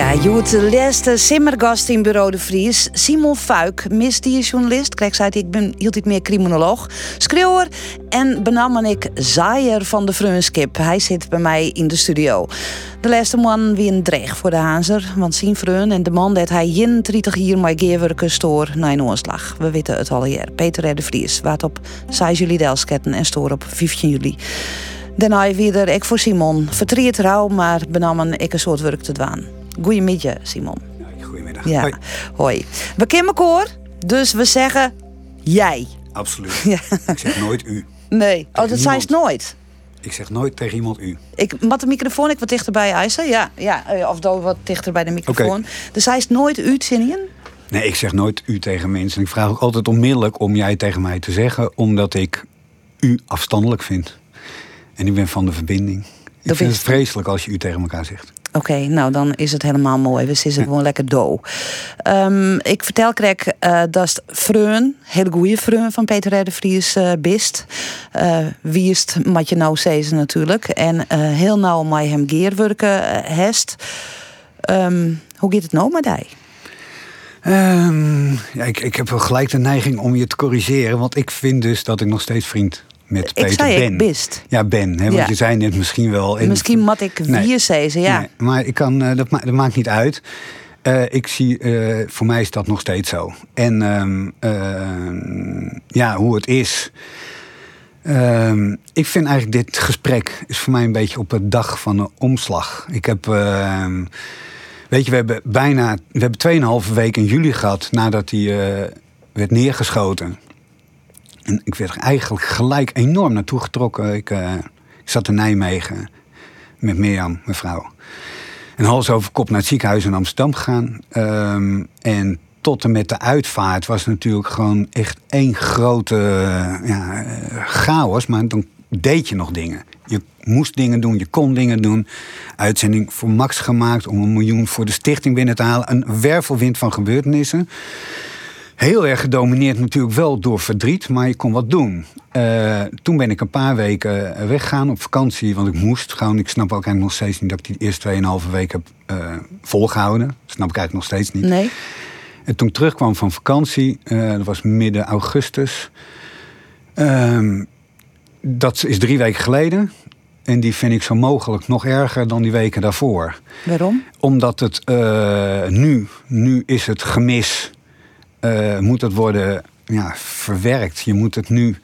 Ja, de laatste simmergast in Bureau de Vries. Simon Fuik, misdierjournalist. Kijk, zei ik ben hield ik meer criminoloog. Schreeuwer en benam ik zaaier van de Frunskip. Hij zit bij mij in de studio. De laatste man wie een dreig voor de Hazer. Want zien Freun en de man dat hij in 30 hier met geerwerken stoor naar een oorslag. We weten het al hier. Peter de Vries. Waard op 6 juli delsketten en stoor op 15 juli. Daarna weer ik voor Simon. Vertriet rouw, maar benammen ik een soort werk te dwaan. Goedemiddag, Simon. Goedemiddag. Ja, Hoi. hoi. We kennen elkaar, dus we zeggen jij. Absoluut. Ja. Ik zeg nooit u. Nee, oh, dat ze niemand. nooit. Ik zeg nooit tegen iemand u. Ik mat de microfoon ik wat dichterbij eisen. Ja, ja, eh, of do wat dichter bij de microfoon. Dus hij is nooit u zinnen. Nee, ik zeg nooit u tegen mensen. Ik vraag ook altijd onmiddellijk om jij tegen mij te zeggen, omdat ik u afstandelijk vind. En ik ben van de verbinding. Ik Dat vind het vreselijk als je u tegen elkaar zegt. Oké, nou dan is het helemaal mooi. We zitten gewoon lekker do. Ehm, ik vertel Krek eh dat Freun, hele goede Freun van Peter R. de Vries eh bist. Eh wie is het, wat je nou zezen natuurlijk. En heel nauw met hem geerwerken hest. Ehm, hoe gaat het nou met hij? Ehm, ja, ik, ik heb wel gelijk de neiging om je te corrigeren. Want ik vind dus dat ik nog steeds vriend met Ik Peter zei ben. ik. Ja, ben. Hè, want Ja. je zei net misschien wel... en- Misschien mat ik Nee. wie zezen, ja. Nee, maar ik kan, eh, dat, ma- dat maakt niet uit. Eh, ik zie, eh, voor mij is dat nog steeds zo. En ehm, ehm, ja, hoe het is. Ehm, ik vind eigenlijk dit gesprek is voor mij een beetje op het dag van een omslag. Ik heb, weet je, we hebben bijna, we hebben 2,5 weken in juli gehad nadat hij werd neergeschoten. En ik werd er eigenlijk gelijk enorm naartoe getrokken. Ik, eh, ik zat in Nijmegen met Mirjam, mijn vrouw. En hals over kop naar het ziekenhuis in Amsterdam gegaan. Ehm, en tot en met de uitvaart was natuurlijk gewoon echt één grote eh, ja, eh, chaos. Maar dan deed je nog dingen. Je moest dingen doen, je kon dingen doen. Uitzending voor Max gemaakt om een miljoen voor de stichting binnen te halen. Een wervelwind van gebeurtenissen. Heel erg gedomineerd natuurlijk wel door verdriet, maar je kon wat doen. Eh, toen ben ik een paar weken weggegaan op vakantie, want ik moest. Gewoon, ik snap ook eigenlijk nog steeds niet dat ik die eerste 2,5 weken heb eh, volgehouden. Dat snap ik eigenlijk nog steeds niet. Nee? En toen ik terugkwam van vakantie, eh, dat was midden augustus. Ehm, dat is drie weken geleden. En die vind ik zo mogelijk nog erger dan die weken daarvoor Waarom? omdat het nu, nu is het gemis, eh, moet het worden ja, verwerkt. Je moet het nu,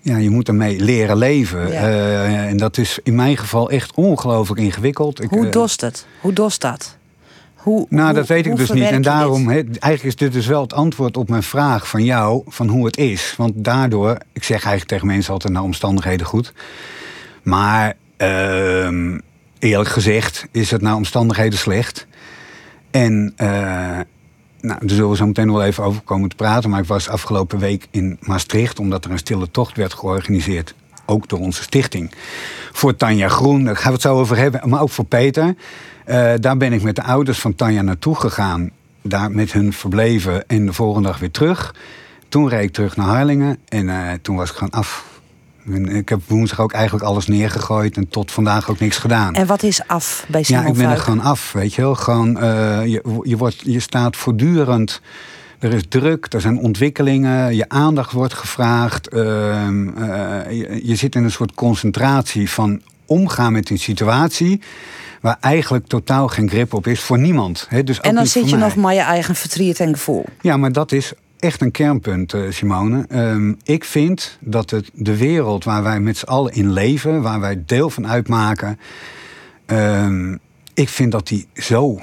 ja, je moet ermee leren leven. Ja. Eh, en dat is in mijn geval echt ongelooflijk ingewikkeld. Ik, Hoe eh, dost het? Hoe dost dat? Hoe, nou, hoe- dat weet ik dus niet. En daarom, eigenlijk is dit dus wel het antwoord op mijn vraag van jou, van hoe het is. Want daardoor, ik zeg eigenlijk tegen mensen altijd naar omstandigheden goed. Maar ehm, eerlijk gezegd is het naar omstandigheden slecht. En nou, daar zullen we zo meteen wel even over komen te praten. Maar ik was afgelopen week in Maastricht, omdat er een stille tocht werd georganiseerd. Ook door onze stichting. Voor Tanja Groen, daar gaan we het zo over hebben. Maar ook voor Peter. Eh, daar ben ik met de ouders van Tanja naartoe gegaan. Daar met hun verbleven en de volgende dag weer terug. Toen reed ik terug naar Harlingen en eh, toen was ik gewoon af. En Ik heb woensdag ook eigenlijk alles neergegooid en tot vandaag ook niks gedaan. En wat is af bij Simon Ja, ik ben er gewoon af, weet je wel. Gewoon, eh, je, je, wordt, je staat voortdurend... Er is druk, er zijn ontwikkelingen, je aandacht wordt gevraagd. ehm, eh, je, je zit in een soort concentratie van omgaan met een situatie... waar eigenlijk totaal geen grip op is voor niemand. Dus En dan zit je mij. nog maar je eigen verdriet en gevoel. Ja, maar dat is echt een kernpunt, eh, Simone. Ehm, ik vind dat het de wereld waar wij met z'n allen in leven, waar wij deel van uitmaken, ehm, ik vind dat die zo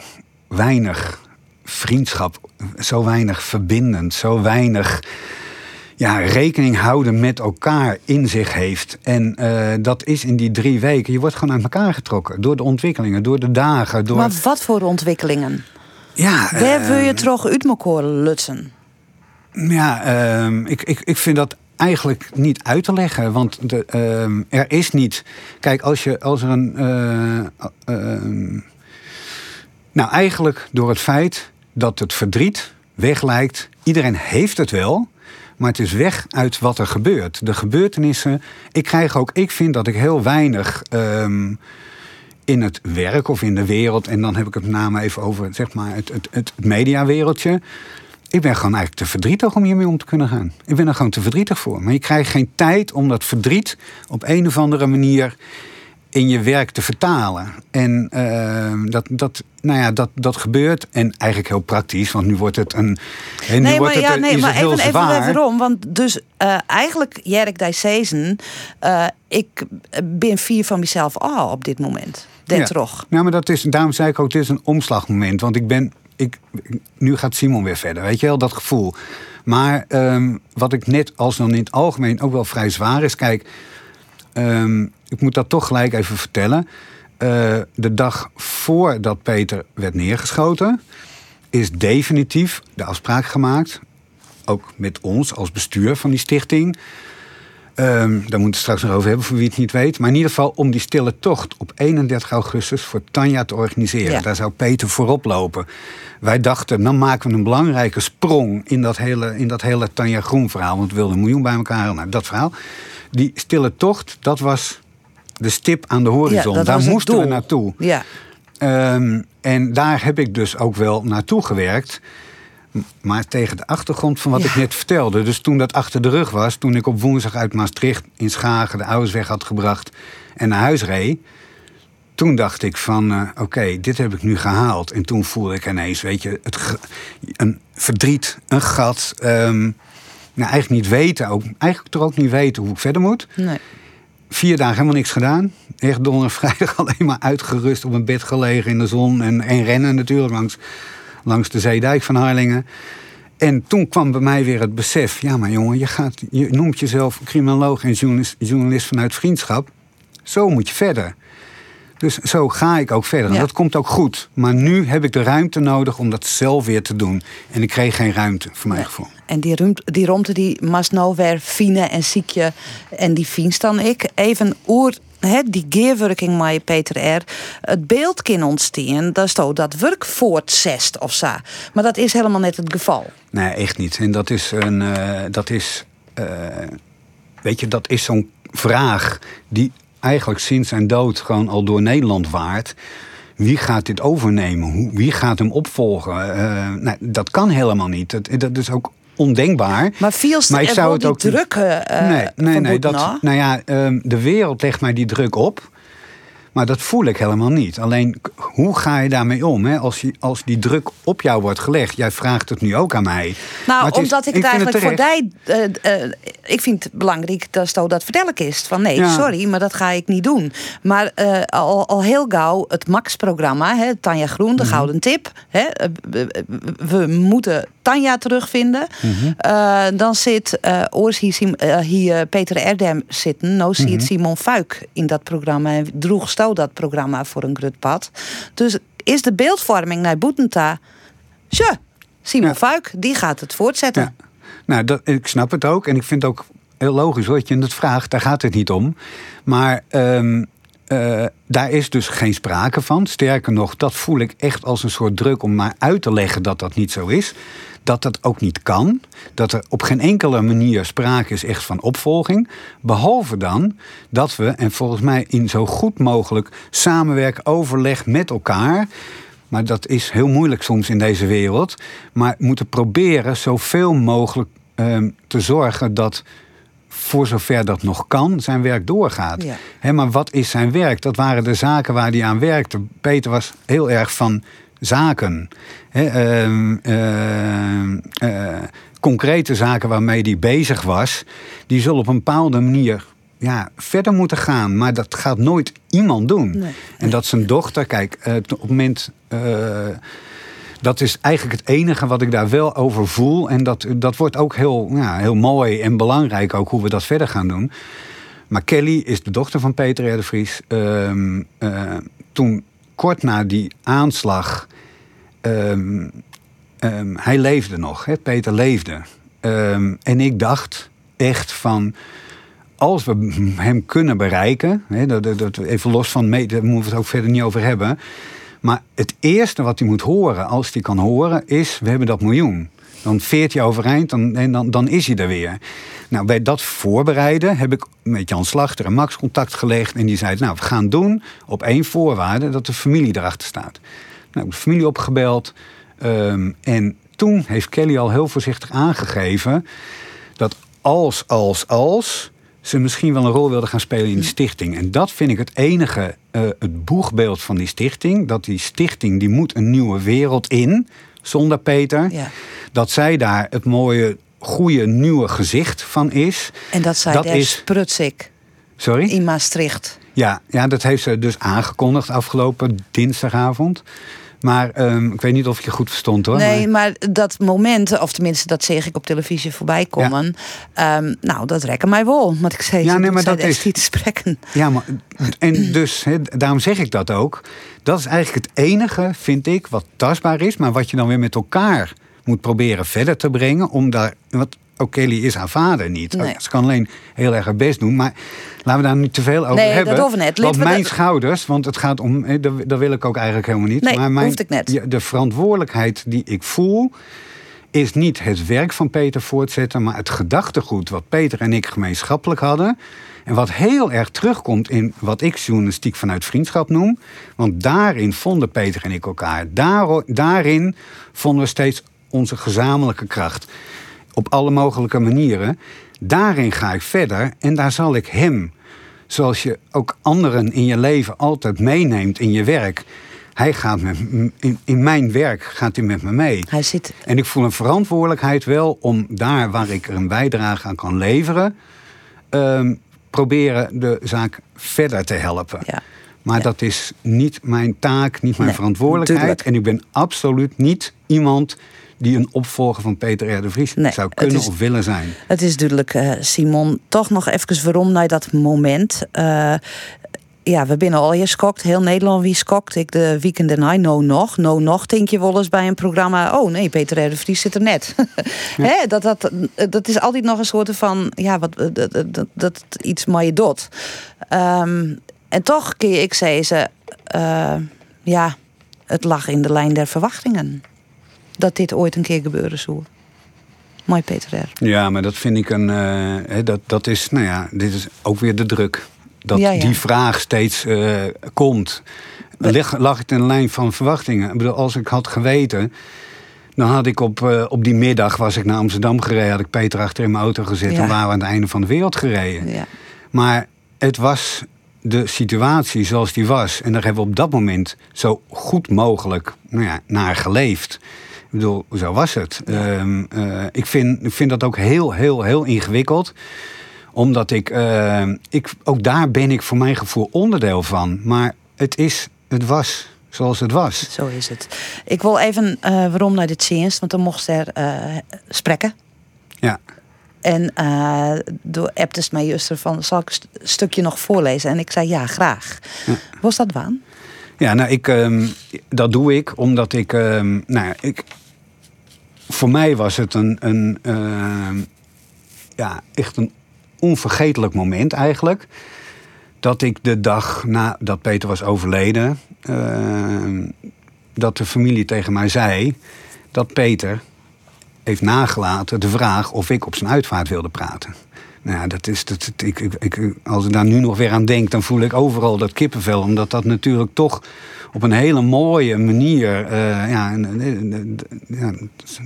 weinig vriendschap, zo weinig verbindend, zo weinig ja, rekening houden met elkaar in zich heeft. En eh, dat is in die drie weken. Je wordt gewoon uit elkaar getrokken door de ontwikkelingen, door de dagen, door. Maar wat voor ontwikkelingen? ja, Waar wil je eh, toch uit elkaar lutsen? Ja, ehm, ik, ik, ik vind dat eigenlijk niet uit te leggen. Want de, ehm, er is niet. Kijk, als, je, als er een. eh, ehm, nou, eigenlijk door het feit dat het verdriet weg lijkt. Iedereen heeft het wel. Maar het is weg uit wat er gebeurt. De gebeurtenissen. Ik krijg ook. Ik vind dat ik heel weinig. in het werk of in de wereld. En dan heb ik het met name even over zeg maar, het, het, het mediawereldje. Ik ben gewoon eigenlijk te verdrietig om hiermee om te kunnen gaan. Ik ben er gewoon te verdrietig voor. Maar je krijgt geen tijd om dat verdriet op een of andere manier in je werk te vertalen. En uh, dat, dat, nou ja, dat, dat gebeurt. En eigenlijk heel praktisch, want nu wordt het een. nu nee, wordt maar, het, ja, nee, maar even, even, even. Want dus uh, eigenlijk, Jerk die season, uh, ik ben vier van mezelf al op dit moment. Den ja. terug. Nou, maar dat is, daarom zei ik ook, het is een omslagmoment. Want ik ben, ik, nu gaat Simon weer verder, weet je wel, dat gevoel. Maar um, wat ik net als dan in het algemeen ook wel vrij zwaar is, kijk. Um, ik moet dat toch gelijk even vertellen. Uh, de dag voordat Peter werd neergeschoten, is definitief de afspraak gemaakt. Ook met ons als bestuur van die stichting. Um, daar moeten we het straks nog over hebben voor wie het niet weet. Maar in ieder geval om die stille tocht op 31 augustus voor Tanja te organiseren. Ja. Daar zou Peter voorop lopen. Wij dachten, dan maken we een belangrijke sprong in dat hele, in dat hele Tanja Groen verhaal. Want we wilden een miljoen bij elkaar. Nou, dat verhaal. Die stille tocht, dat was de stip aan de horizon. Ja, daar moesten we naartoe. Ja. Um, en daar heb ik dus ook wel naartoe gewerkt. Maar tegen de achtergrond van wat ik net vertelde. Dus toen dat achter de rug was, toen ik op woensdag uit Maastricht in Schagen de ouders weg had gebracht en naar huis reed. Toen dacht ik van, uh, oké, dit heb ik nu gehaald. En toen voelde ik ineens, weet je, het een verdriet, een gat. Um, nou, eigenlijk niet weten, ook, eigenlijk toch ook niet weten hoe ik verder moet. Nee vier dagen helemaal niks gedaan. Echt donderdag, vrijdag alleen maar uitgerust op een bed gelegen in de zon. En, en rennen natuurlijk langs, langs de zeedijk van Harlingen. En toen kwam bij mij weer het besef: ja, maar jongen, je, gaat, je noemt jezelf criminoloog en journalist, journalist vanuit vriendschap. Zo moet je verder. Dus zo ga ik ook verder. En dat komt ook goed. Maar nu heb ik de ruimte nodig om dat zelf weer te doen. En ik kreeg geen ruimte, voor mijn gevoel. En die, ruimte, die romte die nou fine en ziekje. En die fiens dan ik. Even oer He, die geerwerking met Peter R. Het beeld kan ontstaan dat zo dat werk voortzest of zo. Maar dat is helemaal net het geval. Nee, echt niet. En dat is een. Uh, dat is. Uh, weet je, dat is zo'n vraag die eigenlijk sinds zijn dood gewoon al door Nederland waard. Wie gaat dit overnemen? Wie gaat hem opvolgen? Nou, dat kan helemaal niet. Dat, dat is ook ondenkbaar. Maar viel maar ik zou het ook druk uh, nee, nee, nee, dat, nou ja, um, de wereld legt mij die druk op. Maar dat voel ik helemaal niet. Alleen, hoe ga je daarmee om? Hè? Als, je, als die druk op jou wordt gelegd. Jij vraagt het nu ook aan mij. Nou, omdat ik het eigenlijk voor die... Uh, uh, ik vind het belangrijk dat Sto dat vertellen is. Van nee, sorry, maar dat ga ik niet doen. Maar uh, al, al heel gauw het Max-programma. Tanja Groen, de mhm. gouden tip. Hè, we moeten Tanja terugvinden. Mm -hmm. dan zit Oors hier, hier Peter Erdem zitten. Nou zie je mm Simon Fuik in dat programma. En droeg Sto dat programma voor een grutpad. Dus is de beeldvorming naar Boetenta... Tja, Simon ja. Fuik, die gaat het voortzetten. Ja. Nou, dat, ik snap het ook. En ik vind het ook heel logisch hoor, dat je het vraagt. Daar gaat het niet om. Maar um, uh, daar is dus geen sprake van. Sterker nog, dat voel ik echt als een soort druk om maar uit te leggen dat dat niet zo is. Dat dat ook niet kan. Dat er op geen enkele manier sprake is echt van opvolging. Behalve dan dat we, en volgens mij in zo goed mogelijk samenwerken, overleg met elkaar. Maar dat is heel moeilijk soms in deze wereld. Maar moeten proberen zoveel mogelijk uh, te zorgen dat voor zover dat nog kan, zijn werk doorgaat. Ja. maar wat is zijn werk? Dat waren de zaken waar hij aan werkte. Peter was heel erg van zaken. Ehm, ehm, eh, concrete zaken waarmee hij bezig was, die zullen op een bepaalde manier ja, verder moeten gaan. Maar dat gaat nooit iemand doen. En dat zijn dochter, kijk, uh, op het moment. Uh, dat is eigenlijk het enige wat ik daar wel over voel. En dat, dat wordt ook heel, ja, heel mooi en belangrijk ook hoe we dat verder gaan doen. Maar Kelly is de dochter van Peter R. de Vries. Uh, uh, toen kort na die aanslag. Um, um, hij leefde nog, hè? Peter leefde. En ik dacht echt van. Als we hem kunnen bereiken, dat, even los van, daar moeten we het ook verder niet over hebben. Maar het eerste wat hij moet horen, als hij kan horen, is: we hebben dat miljoen. Dan veert hij overeind dan, en dan, dan is hij er weer. Nou, bij dat voorbereiden heb ik met Jan Slachter en Max contact gelegd. En die zei: Nou, we gaan doen op één voorwaarde: dat de familie erachter staat. Nou, de familie opgebeld. Um, en toen heeft Kelly al heel voorzichtig aangegeven dat als, als, als ze misschien wel een rol wilden gaan spelen in die stichting. En dat vind ik het enige, uh, het boegbeeld van die stichting. Dat die stichting, die moet een nieuwe wereld in, zonder Peter. Ja. Dat zij daar het mooie, goede, nieuwe gezicht van is. En dat zij dat is Prutsik. Sorry? In Maastricht. Ja, ja, dat heeft ze dus aangekondigd afgelopen dinsdagavond. Maar um, ik weet niet of ik je goed verstond hoor. Nee, maar, dat moment, of tenminste dat zeg ik op televisie voorbij komen. Ja. Um, nou, dat rekken mij wel. Want ik zei, ja, nee, maar dat is niet te spreken. Ja, maar en dus, he, daarom zeg ik dat ook. Dat is eigenlijk het enige, vind ik, wat tastbaar is, maar wat je dan weer met elkaar moet proberen verder te brengen. Om daar, wat ook Kelly is haar vader niet. Nee. Ze kan alleen heel erg haar best doen. Maar laten we daar niet te veel over nee, hebben. Dat net. Want mijn schouders, want het gaat om. Dat wil ik ook eigenlijk helemaal niet. Nee, maar mijn, hoeft ik net. De verantwoordelijkheid die ik voel. Is niet het werk van Peter voortzetten, maar het gedachtegoed wat Peter en ik gemeenschappelijk hadden. En wat heel erg terugkomt in wat ik journalistiek vanuit vriendschap noem. Want daarin vonden Peter en ik elkaar. Daar, daarin vonden we steeds onze gezamenlijke kracht op alle mogelijke manieren. Daarin ga ik verder en daar zal ik hem, zoals je ook anderen in je leven altijd meeneemt in je werk. Hij gaat met, in, in mijn werk gaat hij met me mee. Hij zit... En ik voel een verantwoordelijkheid wel om daar waar ik er een bijdrage aan kan leveren, um, proberen de zaak verder te helpen. Ja. Maar dat is niet mijn taak, niet mijn verantwoordelijkheid. En ik ben absoluut niet iemand die een opvolger van Peter R. de Vries zou kunnen of willen zijn. Het is duidelijk, uh, Simon. Toch nog even waarom naar dat moment. Uh, ja, we binnen al je skokt. Heel Nederland wie skokt. Ik de weekend en no nog. No nog denk je wel eens bij een programma. Oh nee, Peter R. de Vries zit er net. Ja. dat, dat, dat is altijd nog een soort van... Ja, wat, dat, dat, dat iets maar je dot. Um, en toch kun je ik zeggen... Uh, ja, het lag in de lijn der verwachtingen dat dit ooit een keer gebeuren zou. Mooi Peter R. Ja, maar dat vind ik een. Uh, dat, dat is, nou ja, dit is ook weer de druk. Dat die vraag steeds uh, komt. Lag, lag het in de lijn van verwachtingen? Ik bedoel, als ik had geweten. Dan had ik op, uh, op die middag was ik naar Amsterdam gereden. Had ik Peter achter in mijn auto gezet. En waren we aan het einde van de wereld gereden. Ja. Maar het was de situatie zoals die was. En daar hebben we op dat moment zo goed mogelijk nou ja, naar geleefd. Ik bedoel, zo was het. Ehm, eh, ik, vind, ik vind dat ook heel, heel, heel ingewikkeld omdat ik, uh, ik, ook daar ben ik voor mijn gevoel onderdeel van. Maar het is, het was zoals het was. Zo is het. Ik wil even uh, waarom naar dit dienst, want dan mocht er uh, spreken. Ja. En uh, door appte mij juist van, zal ik een stukje nog voorlezen? En ik zei ja, graag. Ja. Was dat waan? Ja, nou, ik, um, dat doe ik omdat ik, um, nou, ik, voor mij was het een, een uh, ja, echt een onvergetelijk moment eigenlijk. Dat ik de dag nadat Peter was overleden, dat de familie tegen mij zei dat Peter heeft nagelaten de vraag of ik op zijn uitvaart wilde praten. Nou ja, dat is, dat, ik, ik, als ik daar nu nog weer aan denk, dan voel ik overal dat kippenvel. Omdat dat natuurlijk toch op een hele mooie manier uh, ja,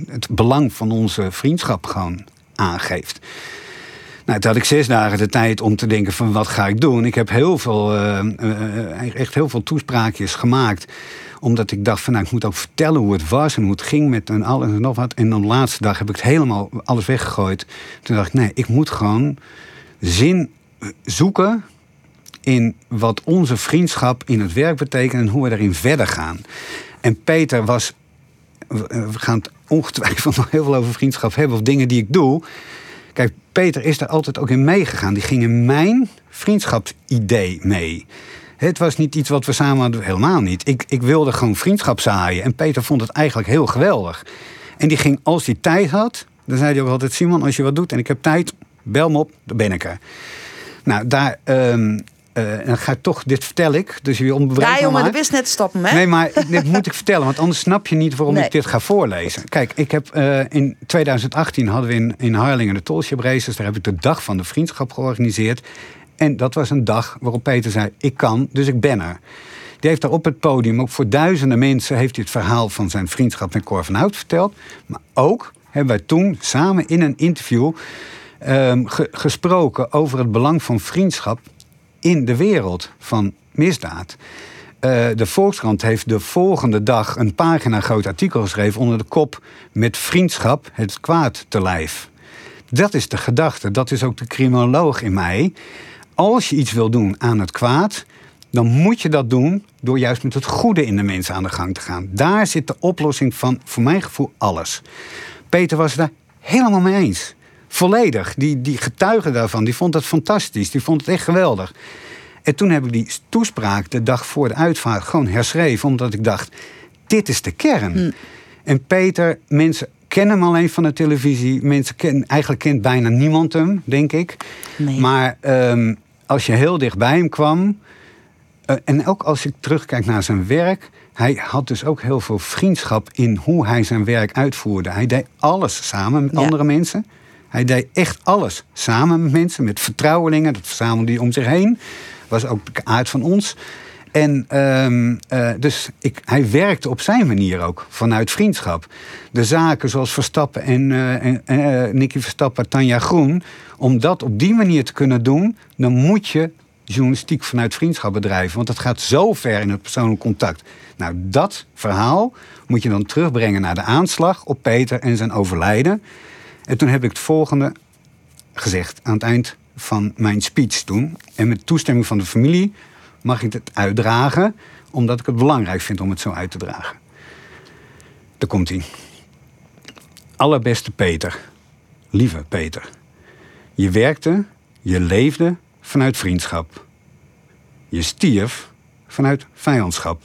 het belang van onze vriendschap gewoon aangeeft. Nou, toen had ik zes dagen de tijd om te denken van wat ga ik doen. Ik heb heel veel, uh, uh, echt heel veel toespraakjes gemaakt. Omdat ik dacht van nou, ik moet ook vertellen hoe het was en hoe het ging met en alles en nog wat. En dan de laatste dag heb ik het helemaal alles weggegooid. Toen dacht ik nee, ik moet gewoon zin zoeken in wat onze vriendschap in het werk betekent en hoe we daarin verder gaan. En Peter was. We gaan het ongetwijfeld nog heel veel over vriendschap hebben of dingen die ik doe. Kijk, Peter is daar altijd ook in meegegaan. Die ging in mijn vriendschapsidee mee. Het was niet iets wat we samen hadden, helemaal niet. Ik, ik wilde gewoon vriendschap zaaien. En Peter vond het eigenlijk heel geweldig. En die ging, als hij tijd had, dan zei hij ook altijd: Simon, als je wat doet en ik heb tijd, bel me op, dan ben ik er. Nou, daar, um, uh, en ga ik toch, dit vertel ik, dus je onbewust. Ja, jongen, de wist net stoppen, hè? Nee, maar dit moet ik vertellen, want anders snap je niet waarom ik dit ga voorlezen. Kijk, ik heb uh, in 2018 hadden we in, in Harlingen de Tollship Races, daar heb ik de dag van de vriendschap georganiseerd. En dat was een dag waarop Peter zei: Ik kan, dus ik ben er. Die heeft daar op het podium, ook voor duizenden mensen, heeft hij het verhaal van zijn vriendschap met Cor van Hout verteld. Maar ook hebben wij toen samen in een interview um, gesproken over het belang van vriendschap in de wereld van misdaad. Uh, de Volkskrant heeft de volgende dag een pagina groot artikel geschreven onder de kop met vriendschap het kwaad te lijf. Dat is de gedachte, dat is ook de criminoloog in mij. Als je iets wil doen aan het kwaad, dan moet je dat doen door juist met het goede in de mensen aan de gang te gaan. Daar zit de oplossing van, voor mijn gevoel, alles. Peter was het daar helemaal mee eens. Volledig. Die, die getuige daarvan, die vond het fantastisch. Die vond het echt geweldig. En toen heb ik die toespraak de dag voor de uitvaart gewoon herschreven. Omdat ik dacht, dit is de kern. Hm. En Peter, mensen kennen hem alleen van de televisie. Mensen kennen, eigenlijk kent bijna niemand hem, denk ik. Nee. Maar um, als je heel dicht bij hem kwam... Uh, en ook als ik terugkijk naar zijn werk... hij had dus ook heel veel vriendschap in hoe hij zijn werk uitvoerde. Hij deed alles samen met ja. andere mensen... Hij deed echt alles samen met mensen, met vertrouwelingen. Dat verzamelde hij om zich heen. Was ook de aard van ons. En um, uh, dus ik, hij werkte op zijn manier ook, vanuit vriendschap. De zaken zoals Verstappen en, uh, en uh, Nicky Verstappen, Tanja Groen... om dat op die manier te kunnen doen... dan moet je journalistiek vanuit vriendschap bedrijven. Want dat gaat zo ver in het persoonlijk contact. Nou, dat verhaal moet je dan terugbrengen naar de aanslag op Peter en zijn overlijden. En toen heb ik het volgende gezegd aan het eind van mijn speech toen. En met toestemming van de familie mag ik het uitdragen, omdat ik het belangrijk vind om het zo uit te dragen. Daar komt hij. Allerbeste Peter, lieve Peter. Je werkte, je leefde vanuit vriendschap. Je stierf vanuit vijandschap.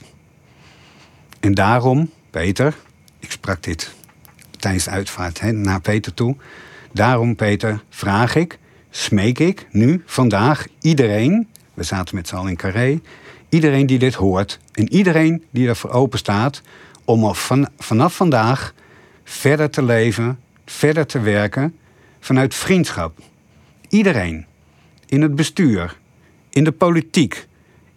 En daarom, Peter, ik sprak dit tijdens de uitvaart hè, naar Peter toe. Daarom, Peter, vraag ik, smeek ik nu, vandaag, iedereen, we zaten met z'n allen in Carré, iedereen die dit hoort en iedereen die ervoor open staat, om al van, vanaf vandaag verder te leven, verder te werken vanuit vriendschap. Iedereen. In het bestuur, in de politiek,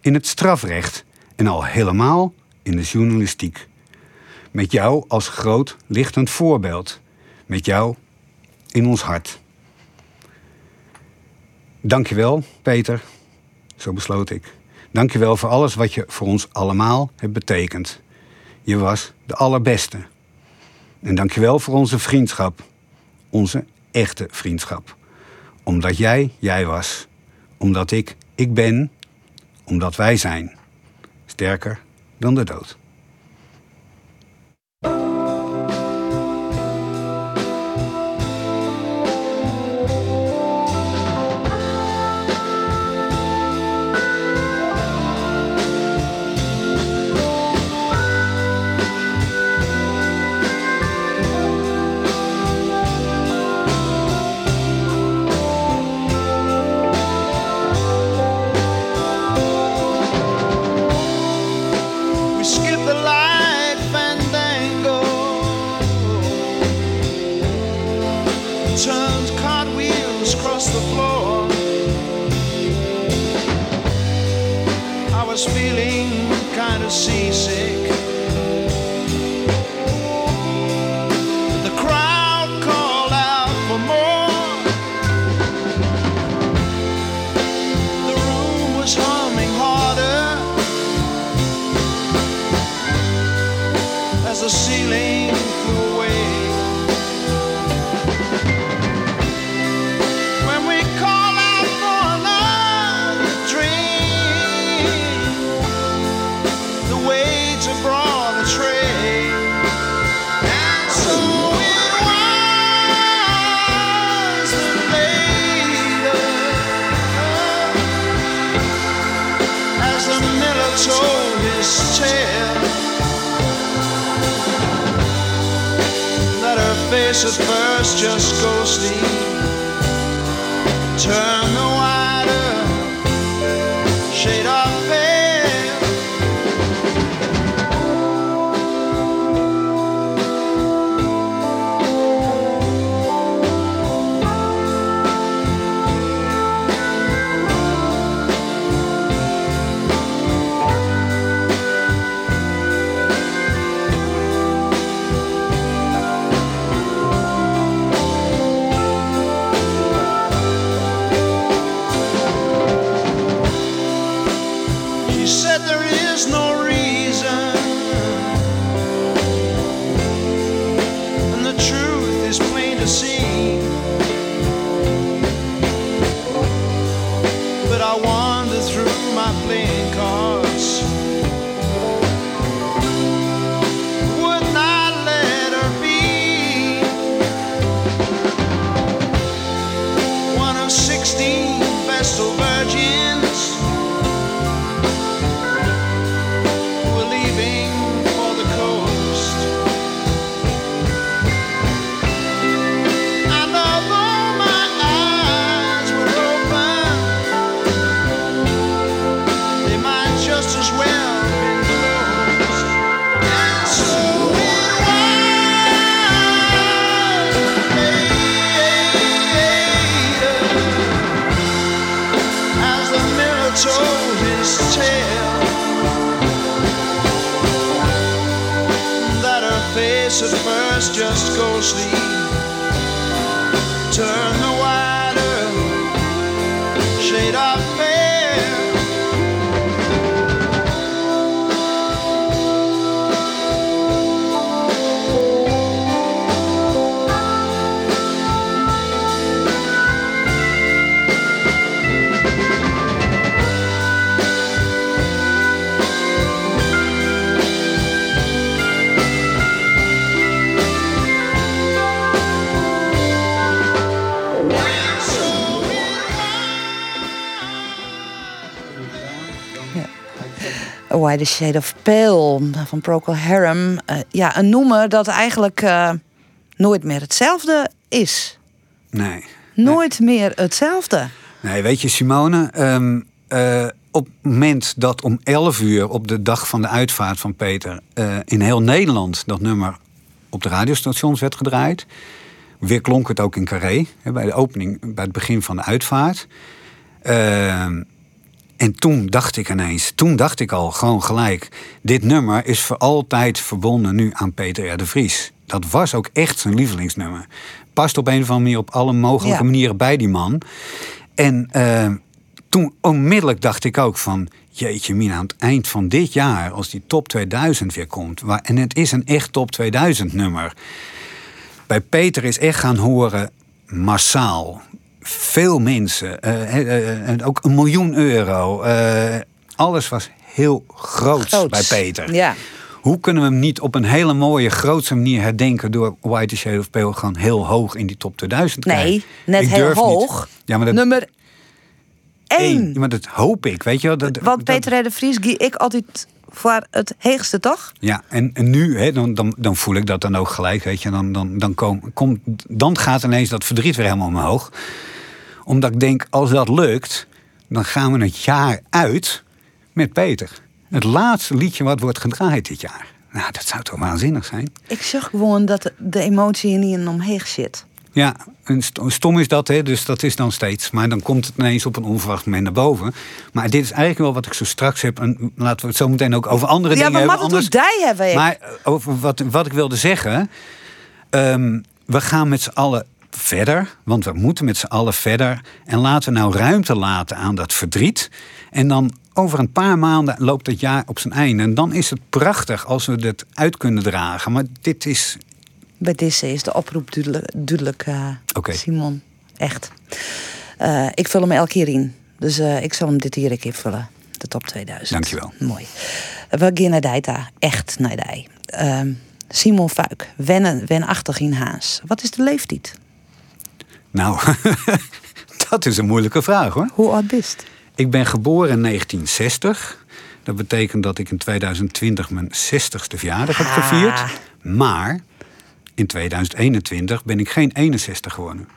in het strafrecht en al helemaal in de journalistiek. Met jou als groot lichtend voorbeeld. Met jou in ons hart. Dankjewel, Peter. Zo besloot ik. Dankjewel voor alles wat je voor ons allemaal hebt betekend. Je was de allerbeste. En dankjewel voor onze vriendschap. Onze echte vriendschap. Omdat jij jij was. Omdat ik ik ben. Omdat wij zijn. Sterker dan de dood. A Wider Shade of Pale van Procol Harum. Eh, ja, een noemer dat eigenlijk eh, nooit meer hetzelfde is. Nee. Nooit meer hetzelfde. Nee, weet je, Simone, ehm, eh, op het moment dat om 11 uur op de dag van de uitvaart van Peter in heel Nederland dat nummer op de radiostations werd gedraaid, weer klonk het ook in Carré bij de opening, bij het begin van de uitvaart. Ehm, en toen dacht ik ineens, toen dacht ik al gewoon gelijk, dit nummer is voor altijd verbonden nu aan Peter R. de Vries. Dat was ook echt zijn lievelingsnummer. Past op een of andere manier op alle mogelijke Ja. manieren bij die man. En eh, toen onmiddellijk dacht ik ook van... Jeetje mina, aan het eind van dit jaar, als die top 2000 weer komt... Waar, en het is een echt top 2000 nummer... Bij Peter is echt gaan horen massaal. Veel mensen. eh, eh, eh, ook een miljoen euro. alles was heel groot Groots. bij Peter. Ja. Hoe kunnen we hem niet op een hele mooie, grootse manier herdenken... door White Shade of Pale gewoon heel hoog in die top 2000 te Nee, krijgen? net Ik heel niet. hoog. Ja, maar dat, Nummer één. 1. Ja, maar dat hoop ik, weet je wel. Dat, Want dat- Peter R. de Vries gie ik altijd voor het heegste, toch? Ja, en, en nu, hè, dan, dan, dan voel ik dat dan ook gelijk, weet je. Dan, dan, dan, kom, kom, dan gaat ineens dat verdriet weer helemaal omhoog. Omdat ik denk, als dat lukt, dan gaan we het jaar uit met Peter. Het laatste liedje wat wordt gedraaid dit jaar. Nou, dat zou toch waanzinnig zijn? Ik zag gewoon dat de emotie in die omheen zit. Ja, en st- stom is dat, hè, dus dat is dan steeds. Maar dan komt het ineens op een onverwacht moment naar boven. Maar dit is eigenlijk wel wat ik zo straks heb. En laten we het zo meteen ook over andere Ja, dingen maar hebben. mag het ons die hebben? ik? Maar over wat, wat ik wilde zeggen. ehm, we gaan met z'n allen verder. Want we moeten met z'n allen verder. En laten we nou ruimte laten aan dat verdriet. En dan over een paar maanden loopt het jaar op zijn einde. En dan is het prachtig als we dit uit kunnen dragen. Maar dit is. Bij deze is de oproep duidelijk, duidelijk eh. Simon. Echt. Eh, ik vul hem elke keer in. Dus eh, ik zal hem dit hier een keer vullen. De top 2000. Dankjewel. Mooi. We gaan naar Dijta. Echt naar Dij. Ehm, Simon Fuik. Wennen, wenachtig in Haas. Wat is de leeftijd? Nou, dat is een moeilijke vraag hoor. Hoe oud bist? Ik ben geboren in 1960. Dat betekent dat ik in 2020 mijn 60ste verjaardag heb Ah. gevierd. Maar in 2021 ben ik geen 61 geworden.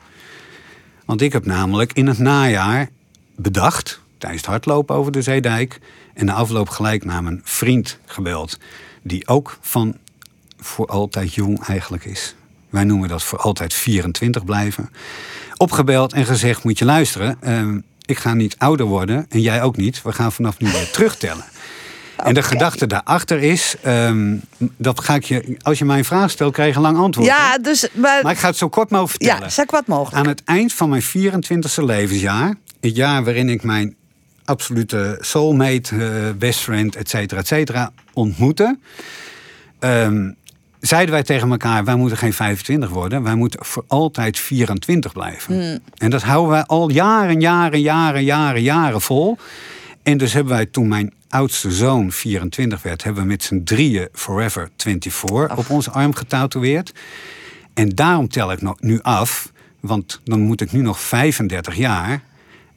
Want ik heb namelijk in het najaar bedacht, tijdens het hardlopen over de Zeedijk... en na afloop gelijk naar mijn vriend gebeld... die ook van voor altijd jong eigenlijk is. Wij noemen dat voor altijd 24 blijven. Opgebeld en gezegd, moet je luisteren... ehm, ik ga niet ouder worden en jij ook niet. We gaan vanaf nu weer terugtellen. En de gedachte daarachter is, ehm, dat ga ik je, als je mij een vraag stelt, krijg je een lang antwoord. hè? Ja, dus... Maar, Maar ik ga het zo kort mogelijk vertellen. ja, zeg wat mogelijk. Aan het eind van mijn 24e levensjaar, het jaar waarin ik mijn absolute soulmate, eh, best friend, et cetera, et cetera, ontmoette, ehm, zeiden wij tegen elkaar: wij moeten geen 25 worden, wij moeten voor altijd 24 blijven. En dat houden wij al jaren, jaren, jaren, jaren, jaren vol. En dus hebben wij toen mijn oudste zoon 24 werd, hebben we met z'n drieën Forever 24 op onze arm getatoeëerd. En daarom tel ik nu af, want dan moet ik nu nog 35 jaar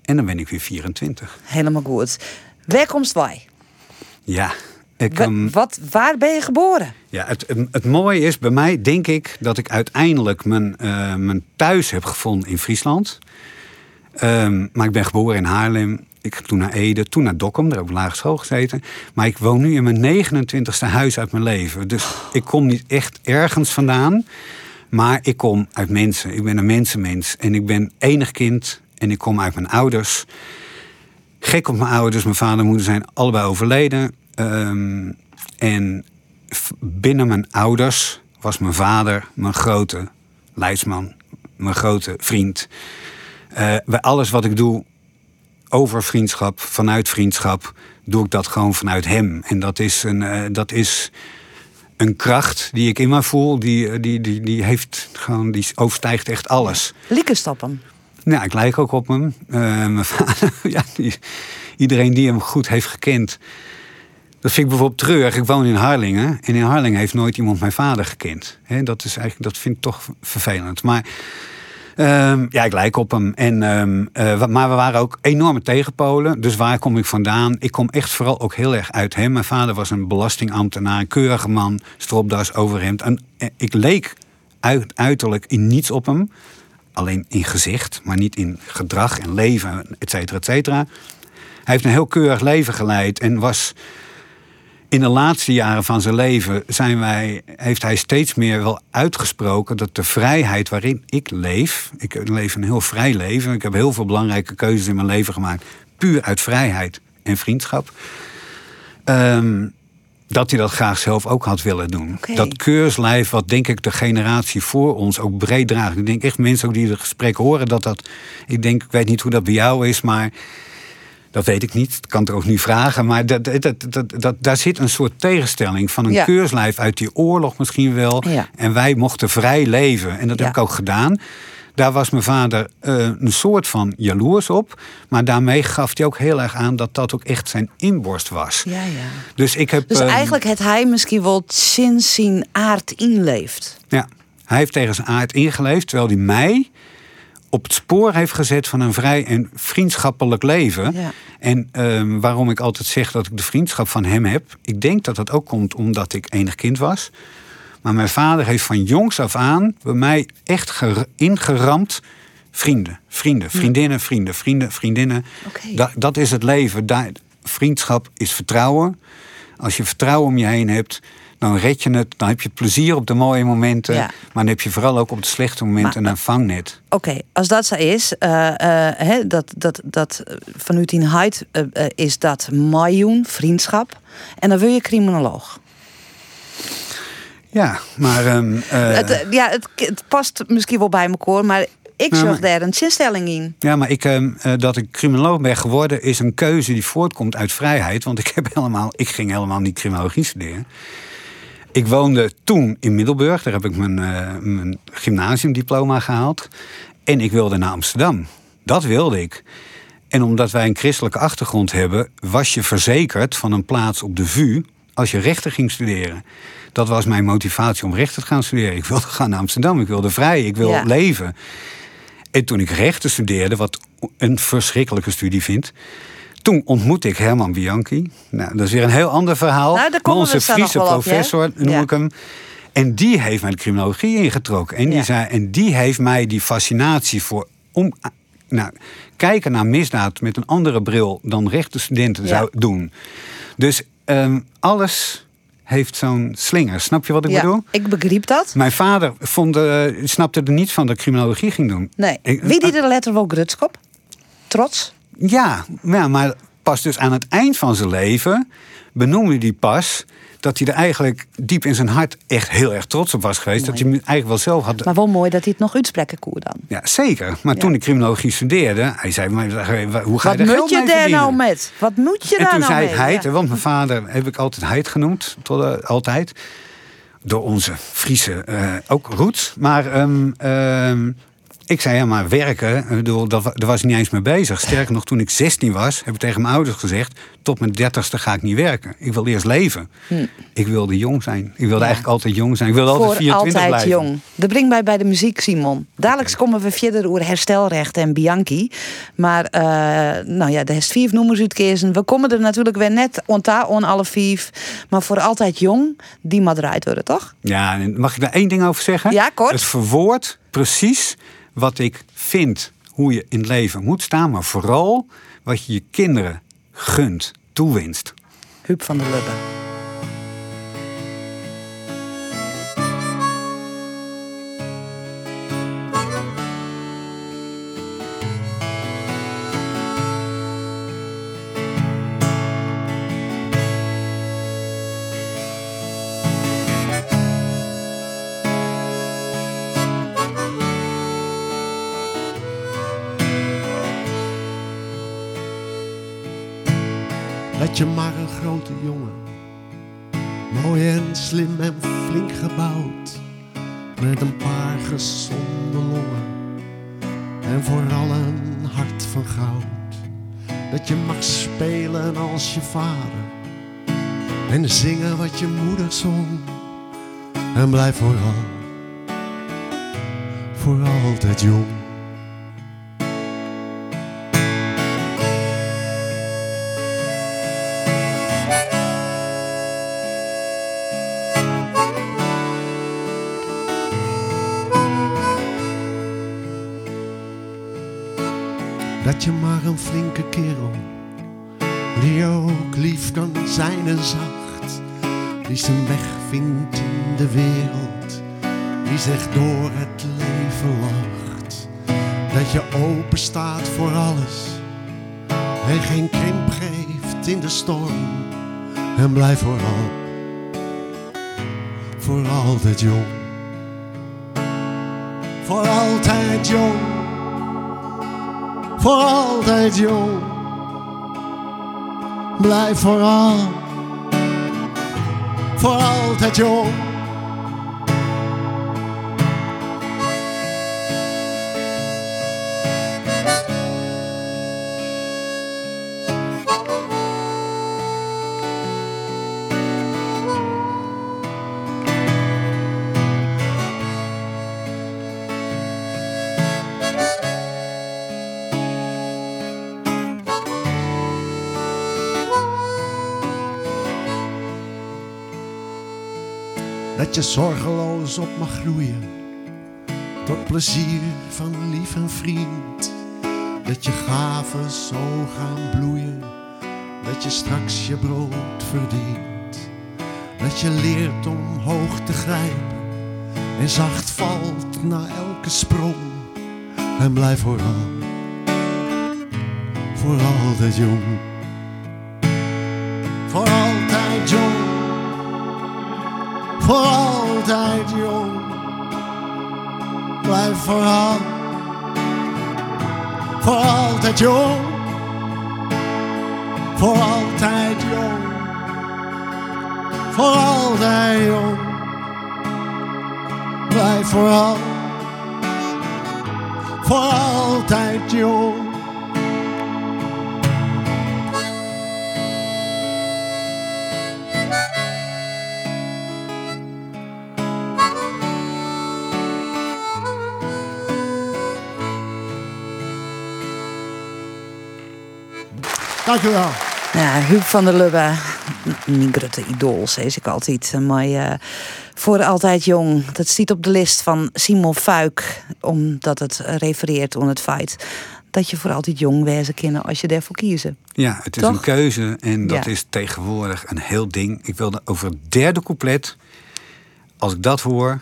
en dan ben ik weer 24. Helemaal goed. Waar komst wij? Ja, ik, ehm, wat, waar ben je geboren? ja het, het, het mooie is bij mij, denk ik, dat ik uiteindelijk mijn, eh, mijn thuis heb gevonden in Friesland. Ehm, maar ik ben geboren in Haarlem. Ik heb toen naar Ede, toen naar Dokkum, daar heb ik lagere school gezeten. Maar ik woon nu in mijn 29ste huis uit mijn leven. Dus ik kom niet echt ergens vandaan. Maar ik kom uit mensen. Ik ben een mensenmens. En ik ben enig kind. En ik kom uit mijn ouders. Gek op mijn ouders. Mijn vader en moeder zijn allebei overleden. Ehm, en binnen mijn ouders was mijn vader mijn grote leidsman, mijn grote vriend. Eh, bij alles wat ik doe over vriendschap, vanuit vriendschap, doe ik dat gewoon vanuit hem. En dat is een, eh, dat is een kracht die ik in me voel, die, eh, die, die, die, heeft gewoon, die overstijgt echt alles. Lieke stappen. Ja, ik lijk ook op hem. Eh, mijn vader, ja, die- iedereen die hem goed heeft gekend. Dat vind ik bijvoorbeeld treurig. Ik woon in Harlingen. En in Harlingen heeft nooit iemand mijn vader gekend. Hè, dat, is eigenlijk, dat vind ik toch vervelend. Maar ehm, ja, ik lijk op hem. En, ehm, eh, maar we waren ook enorme tegenpolen. Dus waar kom ik vandaan? Ik kom echt vooral ook heel erg uit hem. Mijn vader was een belastingambtenaar. Een keurige man. Stropdas, overhemd. En, eh, ik leek uit, uiterlijk in niets op hem. Alleen in gezicht, maar niet in gedrag en leven, et cetera, et cetera. Hij heeft een heel keurig leven geleid en was in de laatste jaren van zijn leven zijn wij, heeft hij steeds meer wel uitgesproken dat de vrijheid waarin ik leef, ik leef een heel vrij leven, ik heb heel veel belangrijke keuzes in mijn leven gemaakt, puur uit vrijheid en vriendschap. Ehm, dat hij dat graag zelf ook had willen doen. Dat keurslijf, wat denk ik de generatie voor ons ook breed draagt. Ik denk echt mensen ook die het gesprek horen dat dat. Ik denk, ik weet niet hoe dat bij jou is, maar dat weet ik niet. Ik kan het er ook niet vragen. Maar dat, dat, dat, dat, dat- daar zit een soort tegenstelling van een Ja. keurslijf uit die oorlog misschien wel. Ja. En wij mochten vrij leven. En dat Ja. heb ik ook gedaan. Daar was mijn vader eh, een soort van jaloers op. Maar daarmee gaf hij ook heel erg aan dat dat ook echt zijn inborst was. Ja, ja. Dus ik heb. Dus ehm, eigenlijk het hij misschien wel sinds zijn aard inleeft. Ja, hij heeft tegen zijn aard ingeleefd, terwijl hij mij op het spoor heeft gezet van een vrij en vriendschappelijk leven. Ja. En ehm, waarom ik altijd zeg dat ik de vriendschap van hem heb, ik denk dat dat ook komt omdat ik enig kind was. Maar mijn vader heeft van jongs af aan bij mij echt ger- ingeramd. Vrienden, vrienden, vriendinnen, vrienden, vrienden, vriendinnen. Oké. Da- dat is het leven. Daar, vriendschap is vertrouwen. Als je vertrouwen om je heen hebt, dan red je het. Dan heb je plezier op de mooie momenten. Ja. Maar dan heb je vooral ook op de slechte momenten Maar- een vangnet. Oké, als dat zo is, eh, eh, hè, dat, dat, dat vanuit eh, is dat miljoen vriendschap. En dan wil je criminoloog. Ja, maar... ehm, eh, het, ja, het, het past misschien wel bij elkaar, maar ik maar- daar een zinstelling in. Ja, maar ik, ehm, eh, dat ik criminoloog ben geworden is een keuze die voortkomt uit vrijheid. Want ik, heb helemaal, ik ging helemaal niet criminologie studeren. Ik woonde toen in Middelburg. Daar heb ik mijn, eh, mijn gymnasiumdiploma gehaald. En ik wilde naar Amsterdam. Dat wilde ik. En omdat wij een christelijke achtergrond hebben, was je verzekerd van een plaats op de VU als je rechten ging studeren. Dat was mijn motivatie om rechten te gaan studeren. Ik wilde gaan naar Amsterdam. Ik wilde vrij. Ik wilde Ja. leven. En toen ik rechten studeerde, wat een verschrikkelijke studie vind. Toen ontmoette ik Herman Bianchi. Nou, dat is weer een heel ander verhaal. Nou, Maar onze Friese op, professor, noem Ja. ik hem. En die heeft mij de criminologie ingetrokken. En die, Ja. zei, en die heeft mij die fascinatie voor om, nou, kijken naar misdaad met een andere bril dan rechtenstudenten Ja. zou doen. Dus ehm, alles heeft zo'n slinger. Snap je wat ik ja, bedoel? ik begreep dat. Mijn vader vond, eh, snapte er niets van dat criminologie ging doen. Nee. Ik- Wie die de letter wel grutskop? Trots? Ja, ja, maar pas dus aan het eind van zijn leven benoemde hij pas dat hij er eigenlijk diep in zijn hart echt heel erg trots op was geweest. Dat hij hem eigenlijk wel zelf had. Maar wel mooi dat hij het nog uitsprekken koer dan. Ja, zeker. Maar toen ik criminologie studeerde, hij zei: maar, hoe ga je Wat moet je daar nou met? Wat moet je En daar toen nou zei mee? ik heid, Ja. want mijn vader heb ik altijd heid genoemd, tot, eh, altijd. Door onze Friese, eh, ook roots. Maar ehm, ehm, ik zei, ja, maar werken, ik bedoel, dat, daar was ik niet eens mee bezig. Sterker nog, toen ik 16 was, heb ik tegen mijn ouders gezegd... tot mijn dertigste ga ik niet werken. Ik wil eerst leven. Ik wilde jong zijn. Ik wilde eigenlijk altijd jong zijn. Ik wilde altijd Hm. Voor 24 altijd blijven. jong. Dat brengt mij bij de muziek, Simon. Dadelijk komen we verder over herstelrecht en Bianchi. Maar, eh, nou ja, de heeft vier nummers uitkezen. We komen er natuurlijk weer net onta on alle vijf. Maar voor altijd jong, die maar eruit worden, toch? Ja, en mag ik daar één ding over zeggen? Ja, kort. Het verwoord precies wat ik vind hoe je in het leven moet staan, maar vooral wat je je kinderen gunt, toewinst. Huub van der Lubbe. Blijf vooral, voor altijd jong. Dat je maar een flinke kerel, die ook lief kan zijn en zacht, die zijn weg vindt in wereld, die zich door het leven lacht. Dat je open staat voor alles en geen krimp geeft in de storm en blijf vooral, voor altijd jong. Voor altijd jong voor altijd jong. Blijf vooral, voor altijd jong. Zorgeloos op mag groeien. Tot plezier van lief en vriend. Dat je gaven zo gaan bloeien. Dat je straks je brood verdient. Dat je leert om hoog te grijpen. En zacht valt na elke sprong. En blijf vooral, voor altijd jong. Altijd jong. Blijf vooral, voor altijd jong. Voor altijd jong. Voor altijd jong. Blijf vooral, voor altijd jong. Dank u wel. Ja, Huub van der Lubbe, mijn grote idool, zeg ik altijd. Maar uh, voor altijd jong, dat staat op de list van Simon Fuik. Omdat het refereert aan het feit dat je voor altijd jong wezen kunnen als je daarvoor kiezen. Ja, het is Toch? een keuze en dat Ja. is tegenwoordig een heel ding. Ik wilde over het derde couplet. Als ik dat hoor,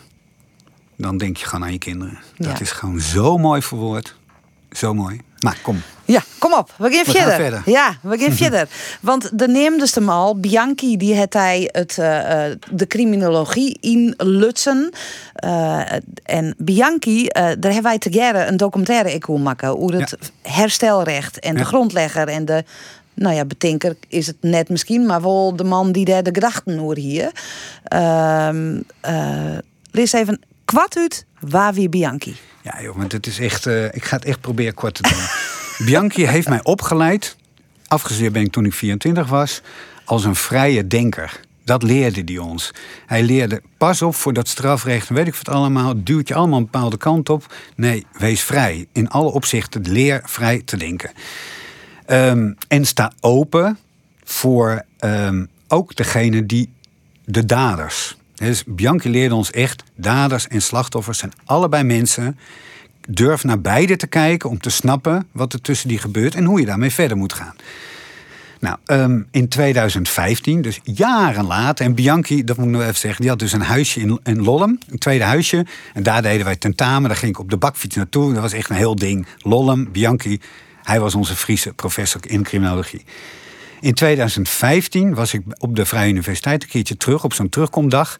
dan denk je gewoon aan je kinderen. Dat Ja. is gewoon zo mooi verwoord. Zo mooi. Maar kom, Ja, kom op, we gaan We gaan verder. Ja, we gaan verder. Want de neemde hem al, Bianchi, die had hij het, eh, eh, de criminologie in Lutsen. Eh, en Bianchi, eh, daar hebben wij together een documentaire ik wil maken over het herstelrecht en de grondlegger en de. Nou ja, betinker is het net misschien, maar wel de man die daar de gedachten hoor hier. Ehm eh, lees even kwart uit waar wie Bianchi. Ja, want het is echt. eh, ik ga het echt proberen kort te doen. Bianchi heeft mij opgeleid. Afgestudeerd ben ik toen ik 24 was. Als een vrije denker. Dat leerde hij ons. Hij leerde, pas op voor dat strafrecht, weet ik wat allemaal. Duwt je allemaal een bepaalde kant op. Nee, wees vrij. In alle opzichten leer vrij te denken. Ehm, en sta open voor ehm, ook degene die de daders. Dus Bianchi leerde ons echt, daders en slachtoffers zijn allebei mensen. Durf naar beide te kijken om te snappen wat er tussen die gebeurt en hoe je daarmee verder moet gaan. Nou, ehm, in 2015, dus jaren later, en Bianchi, dat moet ik nog even zeggen, die had dus een huisje in, in Lollum, een tweede huisje. En daar deden wij tentamen, daar ging ik op de bakfiets naartoe. Dat was echt een heel ding. Lollum, Bianchi, hij was onze Friese professor in criminologie. In 2015 was ik op de Vrije Universiteit een keertje terug op zo'n terugkomdag.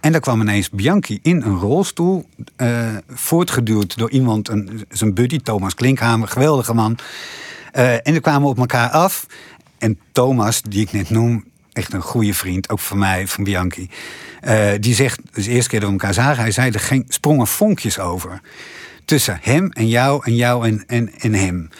En daar kwam ineens Bianchi in een rolstoel, eh, voortgeduwd door iemand, een, zijn buddy Thomas Klinkhamer, geweldige man. Eh, en die kwamen op elkaar af. en Thomas, die ik net noem, echt een goede vriend, ook van mij, van Bianchi. eh, die zegt, dus de eerste keer dat we elkaar zagen, hij zei er ging, sprongen vonkjes over. Tussen hem en jou en jou en, en, en hem.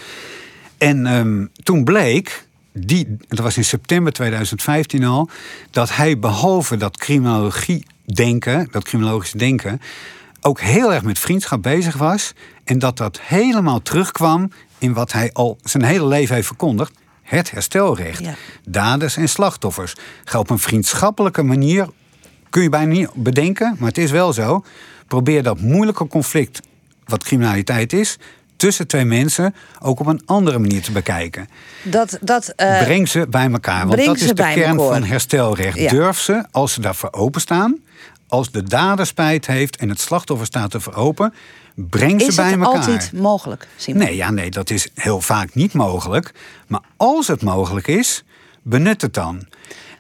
En ehm, toen bleek, die, dat was in september 2015 al, dat hij behalve dat criminologie denken, dat criminologische denken, ook heel erg met vriendschap bezig was. En dat dat helemaal terugkwam in wat hij al zijn hele leven heeft verkondigd. Het herstelrecht. Ja. Daders en slachtoffers. Ga op een vriendschappelijke manier, kun je bijna niet bedenken, maar het is wel zo. Probeer dat moeilijke conflict, wat criminaliteit is, tussen twee mensen ook op een andere manier te bekijken. Dat, dat, eh, Breng ze bij elkaar. Want dat is de kern elkaar. van herstelrecht. Ja. Durf ze, als ze daarvoor openstaan, als de dader spijt heeft en het slachtoffer staat ervoor open, breng ze is bij het elkaar. altijd mogelijk, Simon? Nee, ja, nee, dat is heel vaak niet mogelijk. Maar als het mogelijk is, benut het dan.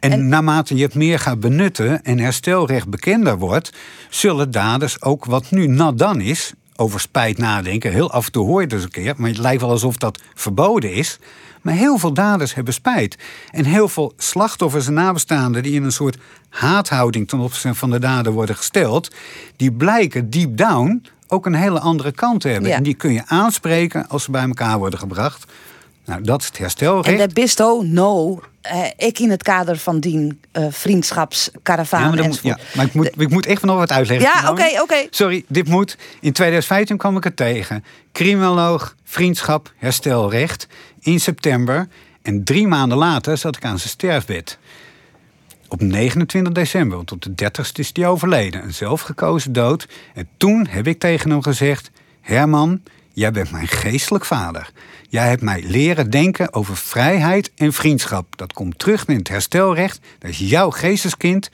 En, En- naarmate je het meer gaat benutten en herstelrecht bekender wordt, zullen daders ook wat nu nat dan is, over spijt nadenken. Heel af en toe hoor je het eens een keer, maar het lijkt wel alsof dat verboden is. Maar heel veel daders hebben spijt. En heel veel slachtoffers en nabestaanden die in een soort haathouding ten opzichte van de dader worden gesteld, die blijken deep down ook een hele andere kant te hebben. Ja. En die kun je aanspreken als ze bij elkaar worden gebracht. Nou, dat is het herstelrecht. En dat bist ook no, eh, ik in het kader van die eh vriendschapskaravaan Ja, moet, ja, maar ik, moet, ik moet echt nog wat uitleggen. Ja, oké, oké. Sorry, dit moet. In 2015 kwam ik het tegen. Criminoloog, vriendschap, herstelrecht. In september. En drie maanden later zat ik aan zijn sterfbed. Op 29 december, want op de 30ste is hij overleden. Een zelfgekozen dood. En toen heb ik tegen hem gezegd... Herman, jij bent mijn geestelijk vader. Jij hebt mij leren denken over vrijheid en vriendschap. Dat komt terug in het herstelrecht. Dat is jouw geesteskind.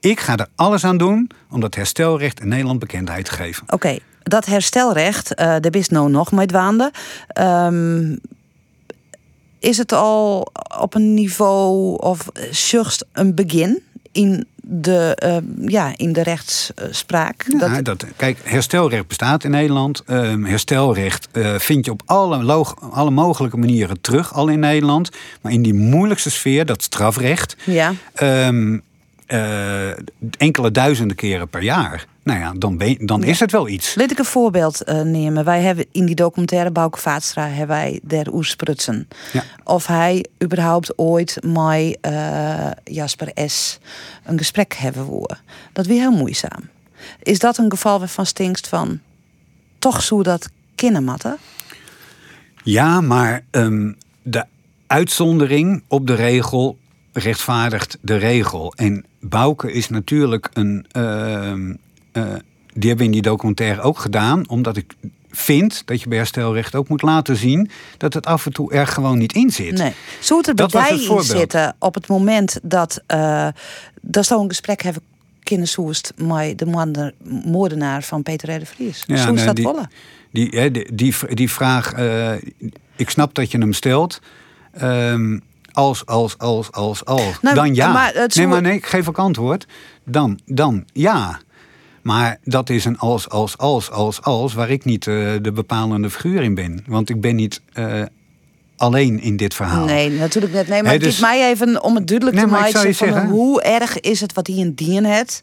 Ik ga er alles aan doen om dat herstelrecht in Nederland bekendheid te geven. Oké, dat herstelrecht, eh daar is nou nog met waande. Ehm, is het al op een niveau of juist een begin in de, eh, ja, in de rechtsspraak? Ja, Dat- dat, kijk, herstelrecht bestaat in Nederland. Ehm, herstelrecht eh, vind je op alle, alle mogelijke manieren terug al in Nederland. Maar in die moeilijkste sfeer, dat strafrecht, ja. ehm, eh, enkele duizenden keren per jaar. Nou ja, dan, ben dan is het wel iets. Laat ik een voorbeeld eh, nemen. Wij hebben in die documentaire Bouke Vaatstra hebben wij der Oesprutsen. Ja. Of hij überhaupt ooit met eh, Jasper S. een gesprek hebben woe. Dat weer heel moeizaam. Is dat een geval waarvan stinkst van toch zo dat kindermatten? Ja, maar ehm, de uitzondering op de regel rechtvaardigt de regel. En Bouke is natuurlijk een. ehm, eh, die hebben we in die documentaire ook gedaan, omdat ik vind dat je bij herstelrecht ook moet laten zien dat het af en toe er gewoon niet in zit. Nee. Zou het er bij Dat jou in zitten op het moment dat. eh dat zou een gesprek hebben kunnen zoest met de moordenaar van Peter R. de Vries? Ja, nee, dat die, willen? die, die, die, die vraag, eh, ik snap dat je hem stelt. Ehm, als, als, als, als, als. Nou, dan ja. maar het nee, maar nee, ik geef ook antwoord. Dan, dan ja. Maar dat is een als, als, als, als, als, waar ik niet eh, de bepalende figuur in ben. Want ik ben niet eh, alleen in dit verhaal. Nee, natuurlijk net. Nee, maar het dus- is mij even om het duidelijk Nee, te maken je van zeggen- hoe erg is het wat hij in dien het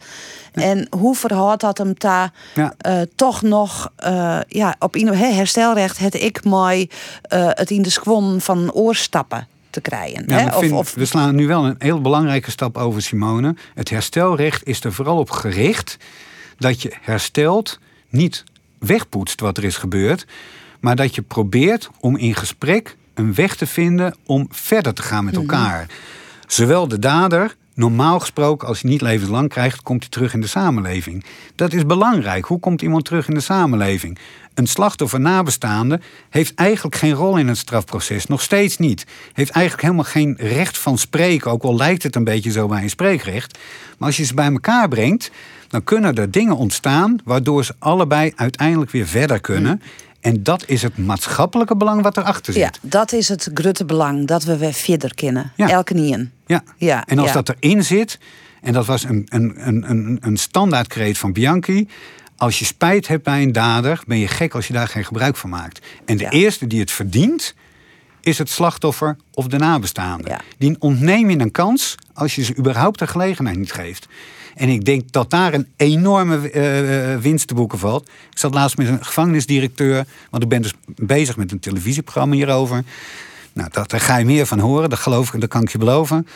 en hoe verhoudt dat hem daar Ja. eh, toch nog ja op herstelrecht het ik mooi het in de squon van oorstappen te krijgen. Ja, hè? Of, we slaan nu wel een heel belangrijke stap over, Simone. Het herstelrecht is er vooral op gericht dat je herstelt, niet wegpoetst wat er is gebeurd, maar dat je probeert om in gesprek een weg te vinden om verder te gaan met elkaar. Zowel de dader, normaal gesproken, als hij niet levenslang krijgt, komt hij terug in de samenleving. Dat is belangrijk. Hoe komt iemand terug in de samenleving? Een slachtoffer nabestaande heeft eigenlijk geen rol in het strafproces. Nog steeds niet. Heeft eigenlijk helemaal geen recht van spreken. Ook al lijkt het een beetje zo bij een spreekrecht. Maar als je ze bij elkaar brengt, dan kunnen er dingen ontstaan. waardoor ze allebei uiteindelijk weer verder kunnen. En dat is het maatschappelijke belang wat erachter zit. ja, dat is het grote belang dat we weer verder kunnen. Ja. Elke nien. Ja. Ja, en als ja. dat erin zit, en dat was een, een, een, een, een standaardkreet van Bianchi. Als je spijt hebt bij een dader, ben je gek als je daar geen gebruik van maakt. En de Ja. eerste die het verdient, is het slachtoffer of de nabestaande. Ja. Die ontneem je een kans als je ze überhaupt de gelegenheid niet geeft. En ik denk dat daar een enorme eh, winst te boeken valt. Ik zat laatst met een gevangenisdirecteur, want ik ben dus bezig met een televisieprogramma hierover. Nou, dat, daar ga je meer van horen, dat geloof ik, dat kan ik je beloven.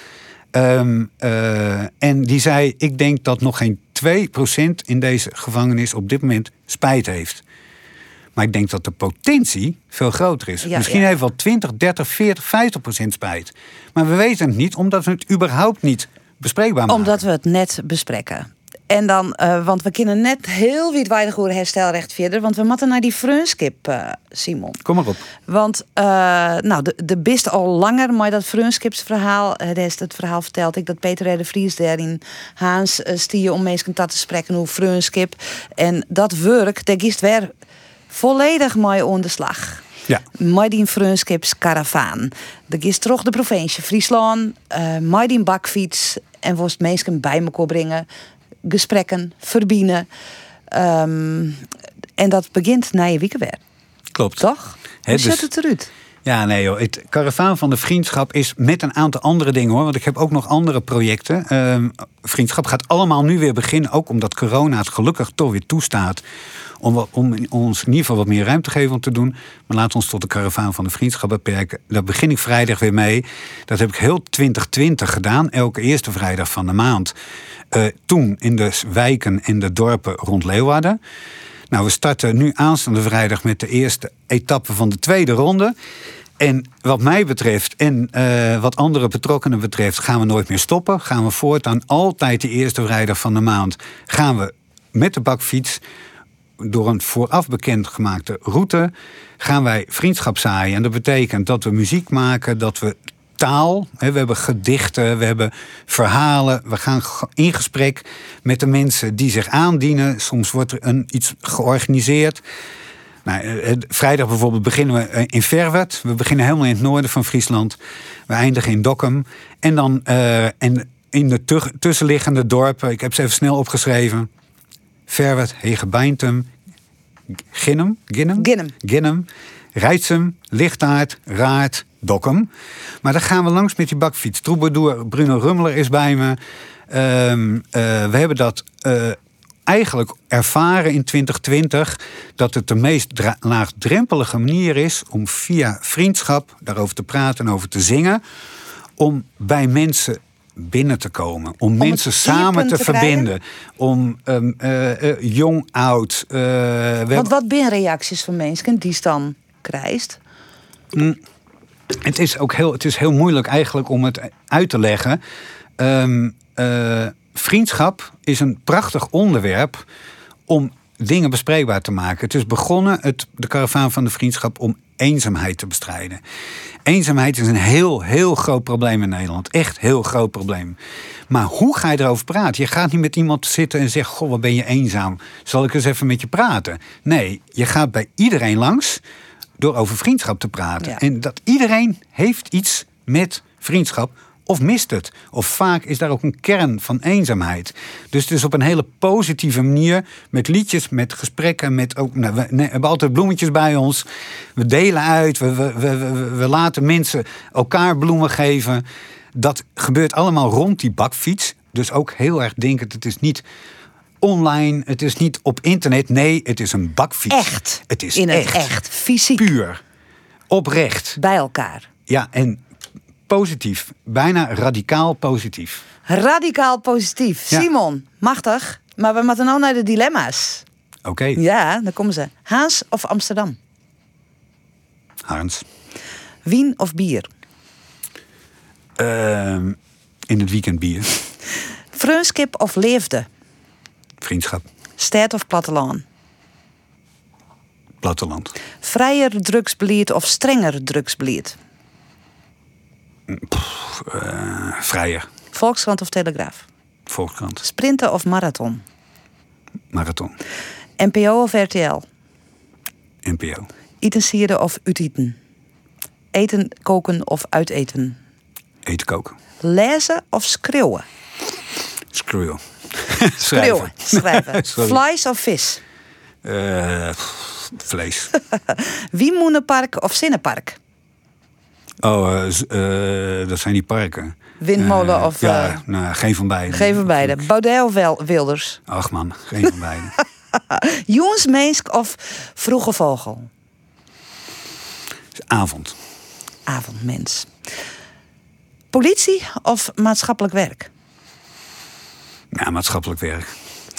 Ehm, eh, en die zei: Ik denk dat nog geen 2% in deze gevangenis op dit moment spijt heeft. Maar ik denk dat de potentie veel groter is. Ja, Misschien ja. heeft wel 20, 30, 40, 50 procent spijt. Maar we weten het niet, omdat we het überhaupt niet bespreekbaar maken. Omdat we het net bespreken. En dan, eh, want we kunnen net heel weinig over herstelrecht verder. Want we moeten naar die frunskip, eh, Simon. Kom maar op. Want eh, nou, de, de bist al langer, maar dat frunskipsverhaal, het is het verhaal verteld ik dat Peter de Vries daarin Haans uh, stier om mensen te spreken hoe frunskip. En dat werk, daar gist weer volledig mooi onder de slag. Ja. Met die frunskips karavaan. De gist terug de provincie Friesland, uh, die bakfiets en worst mensen bij elkaar brengen, gesprekken, verbinden. Ehm, en dat begint na je weekend weer. Klopt. Toch? Hoe dus- ziet het eruit? Ja, nee joh. Het karavaan van de vriendschap is met een aantal andere dingen hoor. Want ik heb ook nog andere projecten. Ehm, vriendschap gaat allemaal nu weer beginnen. Ook omdat corona het gelukkig toch weer toestaat. Om, om ons in ieder geval wat meer ruimte te geven om te doen. Maar laten we ons tot de karavaan van de vriendschap beperken. Daar begin ik vrijdag weer mee. Dat heb ik heel 2020 gedaan. Elke eerste vrijdag van de maand. Eh, toen in de wijken en de dorpen rond Leeuwarden. Nou, we starten nu aanstaande vrijdag met de eerste etappe van de tweede ronde. En wat mij betreft en eh, wat andere betrokkenen betreft, gaan we nooit meer stoppen. Gaan we voortaan altijd de eerste vrijdag van de maand gaan we met de bakfiets door een vooraf bekend gemaakte route gaan wij vriendschap zaaien. En dat betekent dat we muziek maken, dat we taal, we hebben gedichten, we hebben verhalen. We gaan in gesprek met de mensen die zich aandienen. Soms wordt er een, iets georganiseerd. Nou, eh, eh, vrijdag bijvoorbeeld beginnen we eh, in Verwert. We beginnen helemaal in het noorden van Friesland. We eindigen in Dokkum. En dan en in de tussenliggende dorpen, ik heb ze even snel opgeschreven. Verwert, Hegebeintum, Ginnem, Ginnem. Ginnem, Rijtsum, Lichtaard, Raart, Dokkum. Maar dan gaan we langs met die bakfiets. Troubadour, Bruno Rummeler is bij me. Ehm, eh, we hebben dat eh, eigenlijk ervaren in 2020... dat het de meest laagdrempelige manier is... om via vriendschap daarover te praten en over te zingen... om bij mensen binnen te komen. Om, mensen samen te, verbinden. Om ehm, eh, jong, oud... hebben- wat zijn reacties van mensen die dan krijgt? Het is ook heel, het is heel moeilijk eigenlijk om het uit te leggen. Ehm, eh, vriendschap is een prachtig onderwerp om dingen bespreekbaar te maken. Het is begonnen, het, de karavaan van de vriendschap, om eenzaamheid te bestrijden. Eenzaamheid is een heel, heel groot probleem in Nederland. Echt heel groot probleem. Maar hoe ga je erover praten? Je gaat niet met iemand zitten en zeggen: Goh, wat ben je eenzaam? Zal ik eens even met je praten? Nee, je gaat bij iedereen langs door over vriendschap te praten. Ja. En dat iedereen heeft iets met vriendschap. Of mist het. Of vaak is daar ook een kern van eenzaamheid. Dus het is op een hele positieve manier. Met liedjes, met gesprekken. Met ook, nou, we, nee, we hebben altijd bloemetjes bij ons. We delen uit. We, we, we, we, we laten mensen elkaar bloemen geven. Dat gebeurt allemaal rond die bakfiets. Dus ook heel erg denkend. Het is niet online. Het is niet op internet. Nee, het is een bakfiets. Echt. Het is In echt. het echt. Fysiek. Puur. Oprecht. Bij elkaar. Ja, en positief. Bijna radicaal positief. Radicaal positief. Ja. Simon, machtig. Maar we moeten nou naar de dilemma's. Oké, Ja, daar komen ze. Haas of Amsterdam? Hans. Wien of bier? Ehm, in het weekend bier. Frunskip of leefde? Vriendschap. Stad of platteland? Platteland. Vrijer drugsbeleid of strenger drugsbeleid? Eh, vrijer. Volkskrant of Telegraaf? Volkskrant. Sprinten of marathon? Marathon. NPO of RTL? NPO. Eten sieren of uiteten? Eten, koken of uiteten? Eten koken. Lezen of schreeuwen? Schreeuwen. Schrijven. Sorry. Vlees of vis? Pff, vlees. Wiemoenenpark of Zinnenpark? Oh, eh, eh, dat zijn die parken. Windmolen of... Ja, nou, geen van beiden. Geen van beide. Baudet of Wel- Wilders? Ach man, geen van beiden. Jonsmeesk of Vroege Vogel? Avond. Avondmens. Politie of maatschappelijk werk? Ja, maatschappelijk werk.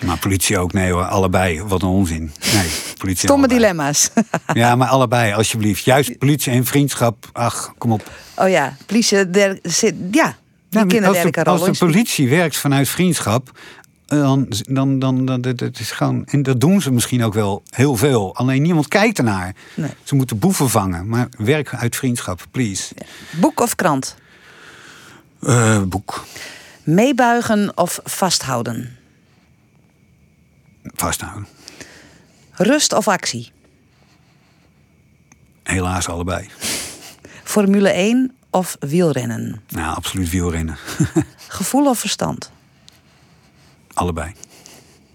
Maar politie ook, nee hoor, allebei. Wat een onzin. Nee, politie Stomme allebei. dilemma's. Ja, maar allebei, alsjeblieft. Juist politie en vriendschap. Ach, kom op. Oh ja, politie, der, zit, ja, die Ja, kinderen als, de, als de politie werkt vanuit vriendschap, dan, dan, dan, dan dat, dat is gewoon. En dat doen ze misschien ook wel heel veel. Alleen niemand kijkt ernaar. Nee. Ze moeten boeven vangen. Maar werk uit vriendschap, please. Boek of krant? Eh, boek. Meebuigen of vasthouden? Vasthouden. Rust of actie? Helaas allebei. Formule 1 of wielrennen? Nou, absoluut wielrennen. Gevoel of verstand? allebei.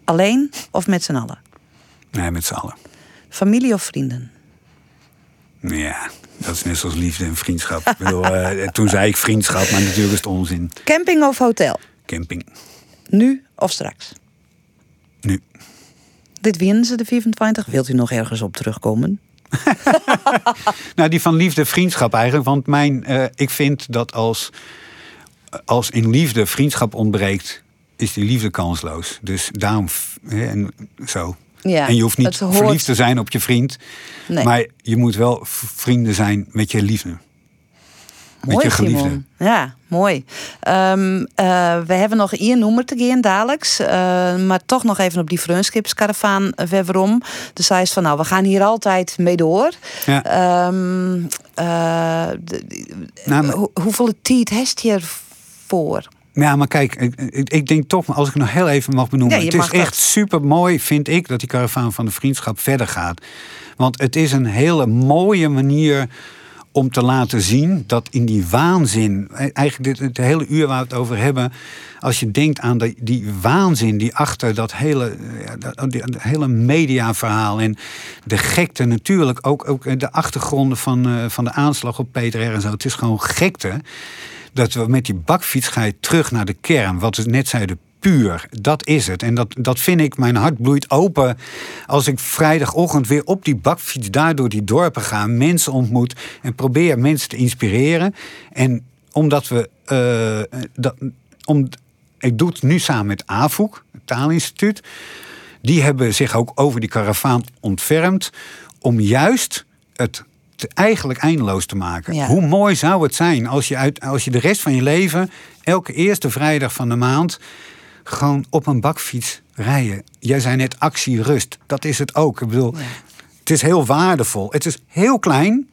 Alleen of met z'n allen? Nee, met z'n allen. Familie of vrienden? Ja, dat is net zoals liefde en vriendschap. Ik bedoel, eh, toen zei ik vriendschap, maar natuurlijk is het onzin. Camping of hotel? Camping. Nu of straks? Nu. Dit winnen ze de 24. Wilt u nog ergens op terugkomen? Nou, die van liefde vriendschap eigenlijk. Want mijn, eh, ik vind dat als, als in liefde vriendschap ontbreekt, is die liefde kansloos. Dus daarom, hè, en zo. Ja, en je hoeft niet hoort- verliefd te zijn op je vriend. Nee. Maar je moet wel vrienden zijn met je liefde. Mooi, met je geliefde. Simon. Ja, mooi. Ehm, eh, we hebben nog één nummer te gaan dadelijks. eh, maar toch nog even op die Vreunskipskaravaan uh, waarom. Dus hij is van, nou, we gaan hier altijd mee door. Ja. Eh, de- Nou, maar- hoe- hoeveel tijd heeft je ervoor? Ja, maar kijk, ik, ik- denk toch, als ik nog heel even mag benoemen. Het is echt super mooi, vind ik, dat die karavaan van de vriendschap verder gaat. Want het is een hele mooie manier om te laten zien dat in die waanzin, eh, eigenlijk dit, het hele uur waar we het over hebben, als je denkt aan die, die waanzin die achter dat hele, eh, dat, die- dat hele mediaverhaal en de gekte natuurlijk, ook, ook de achtergronden van, eh, van de aanslag op Peter R. en zo. Het is gewoon gekte dat we met die bakfiets ga je terug naar de kern. Wat we net zeiden, puur. Dat is het. En dat, dat vind ik, mijn hart bloeit open als ik vrijdagochtend weer op die bakfiets daar door die dorpen ga, mensen ontmoet en probeer mensen te inspireren. En omdat we, eh, dat, om, ik doe het nu samen met AVOEK, het Taalinstituut. Die hebben zich ook over die karavaan ontfermd om juist het eigenlijk eindeloos te maken. Ja. Hoe mooi zou het zijn als je, uit, als je de rest van je leven elke eerste vrijdag van de maand gewoon op een bakfiets rijden. Jij zei net actie rust. Dat is het ook. Ik bedoel, het is heel waardevol. Het is heel klein,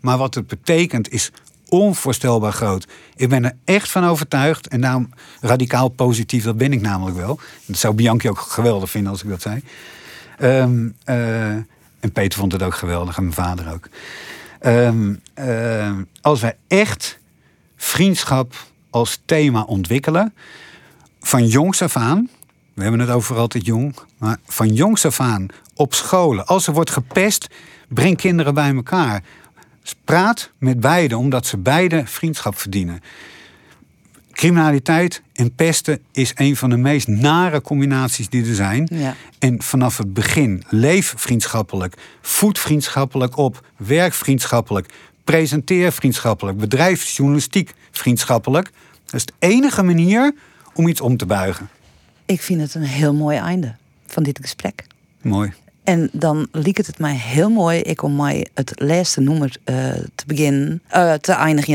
maar wat het betekent is onvoorstelbaar groot. Ik ben er echt van overtuigd. En daarom radicaal positief, dat ben ik namelijk wel. Dat zou Bianchi ook geweldig vinden als ik dat zei. Eh, en Peter vond het ook geweldig en mijn vader ook. Ehm, ehm, als wij echt vriendschap als thema ontwikkelen, van jongs af aan, we hebben het over altijd jong, maar van jongs af aan op scholen, als er wordt gepest, breng kinderen bij elkaar. Praat met beiden, omdat ze beide vriendschap verdienen. Criminaliteit en pesten is een van de meest nare combinaties die er zijn. Ja. En vanaf het begin leef vriendschappelijk, voed vriendschappelijk op, werk vriendschappelijk, presenteer vriendschappelijk, bedrijf journalistiek vriendschappelijk. Dat is de enige manier om iets om te buigen. Ik vind het een heel mooi einde van dit gesprek. Mooi. En dan liep het mij heel mooi ik om mij het laatste nummer eh, te beginnen, eh, te eindigen.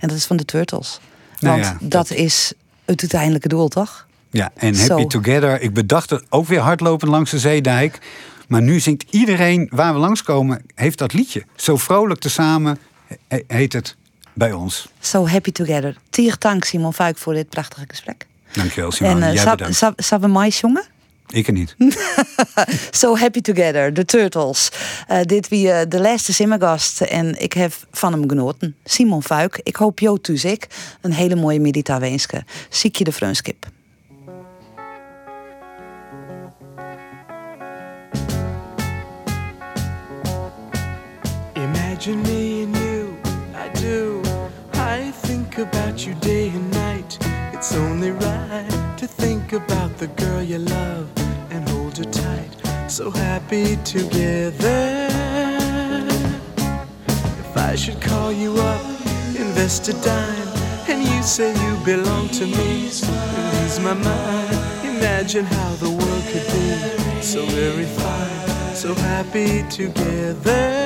En dat is van de Turtles. Nou Want ja, dat, dat- is het uiteindelijke doel, toch? Ja, en Zo. Happy Together. Ik bedacht het ook weer hardlopen langs de zeedijk. Maar nu zingt iedereen waar we langskomen, heeft dat liedje. Zo vrolijk tezamen he- heet het bij ons. So happy together. Tier dank Simon Fuik voor dit prachtige gesprek. Dankjewel Simon. en eh, Jij mij jongen? Ik er niet. So happy together, de Turtles. Eh, dit wie eh, de laatste simmergast en ik heb van hem genoten. Simon Fuik, ik hoop jou thuis ik een hele mooie medita wenske. Ziek je de vreunskip. Imagine me and you, I do. about you day and night. It's only right to think about the girl you love So happy together. If I should call you up, invest a dime, and you say you belong to me, lose my mind. Imagine how the world could be so very fine, so happy together.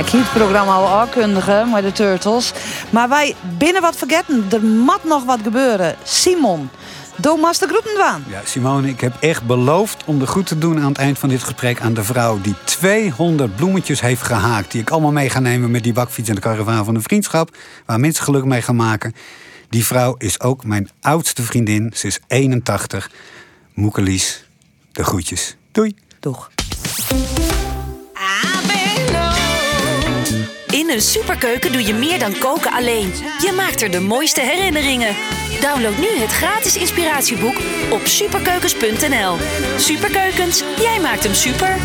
ik hield het programma al aankundigen met de Turtles. Maar wij binnen wat vergeten. Er moet nog wat gebeuren. Simon, Thomas de groeten doen. Ja, Simone, ik heb echt beloofd om de goed te doen aan het eind van dit gesprek aan de vrouw die 200 bloemetjes heeft gehaakt. Die ik allemaal mee ga nemen met die bakfiets en de karavaan van de vriendschap. Waar mensen geluk mee gaan maken. Die vrouw is ook mijn oudste vriendin. Ze is 81. Moekelies, de groetjes. Doei. Doeg. Een superkeuken doe je meer dan koken alleen. Je maakt er de mooiste herinneringen. Download nu het gratis inspiratieboek op superkeukens.nl. Superkeukens, jij maakt hem super.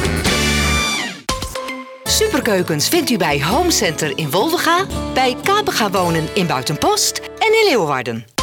Superkeukens vindt u bij Home Center in Wolvega, bij Kabega Wonen in Buitenpost en in Leeuwarden.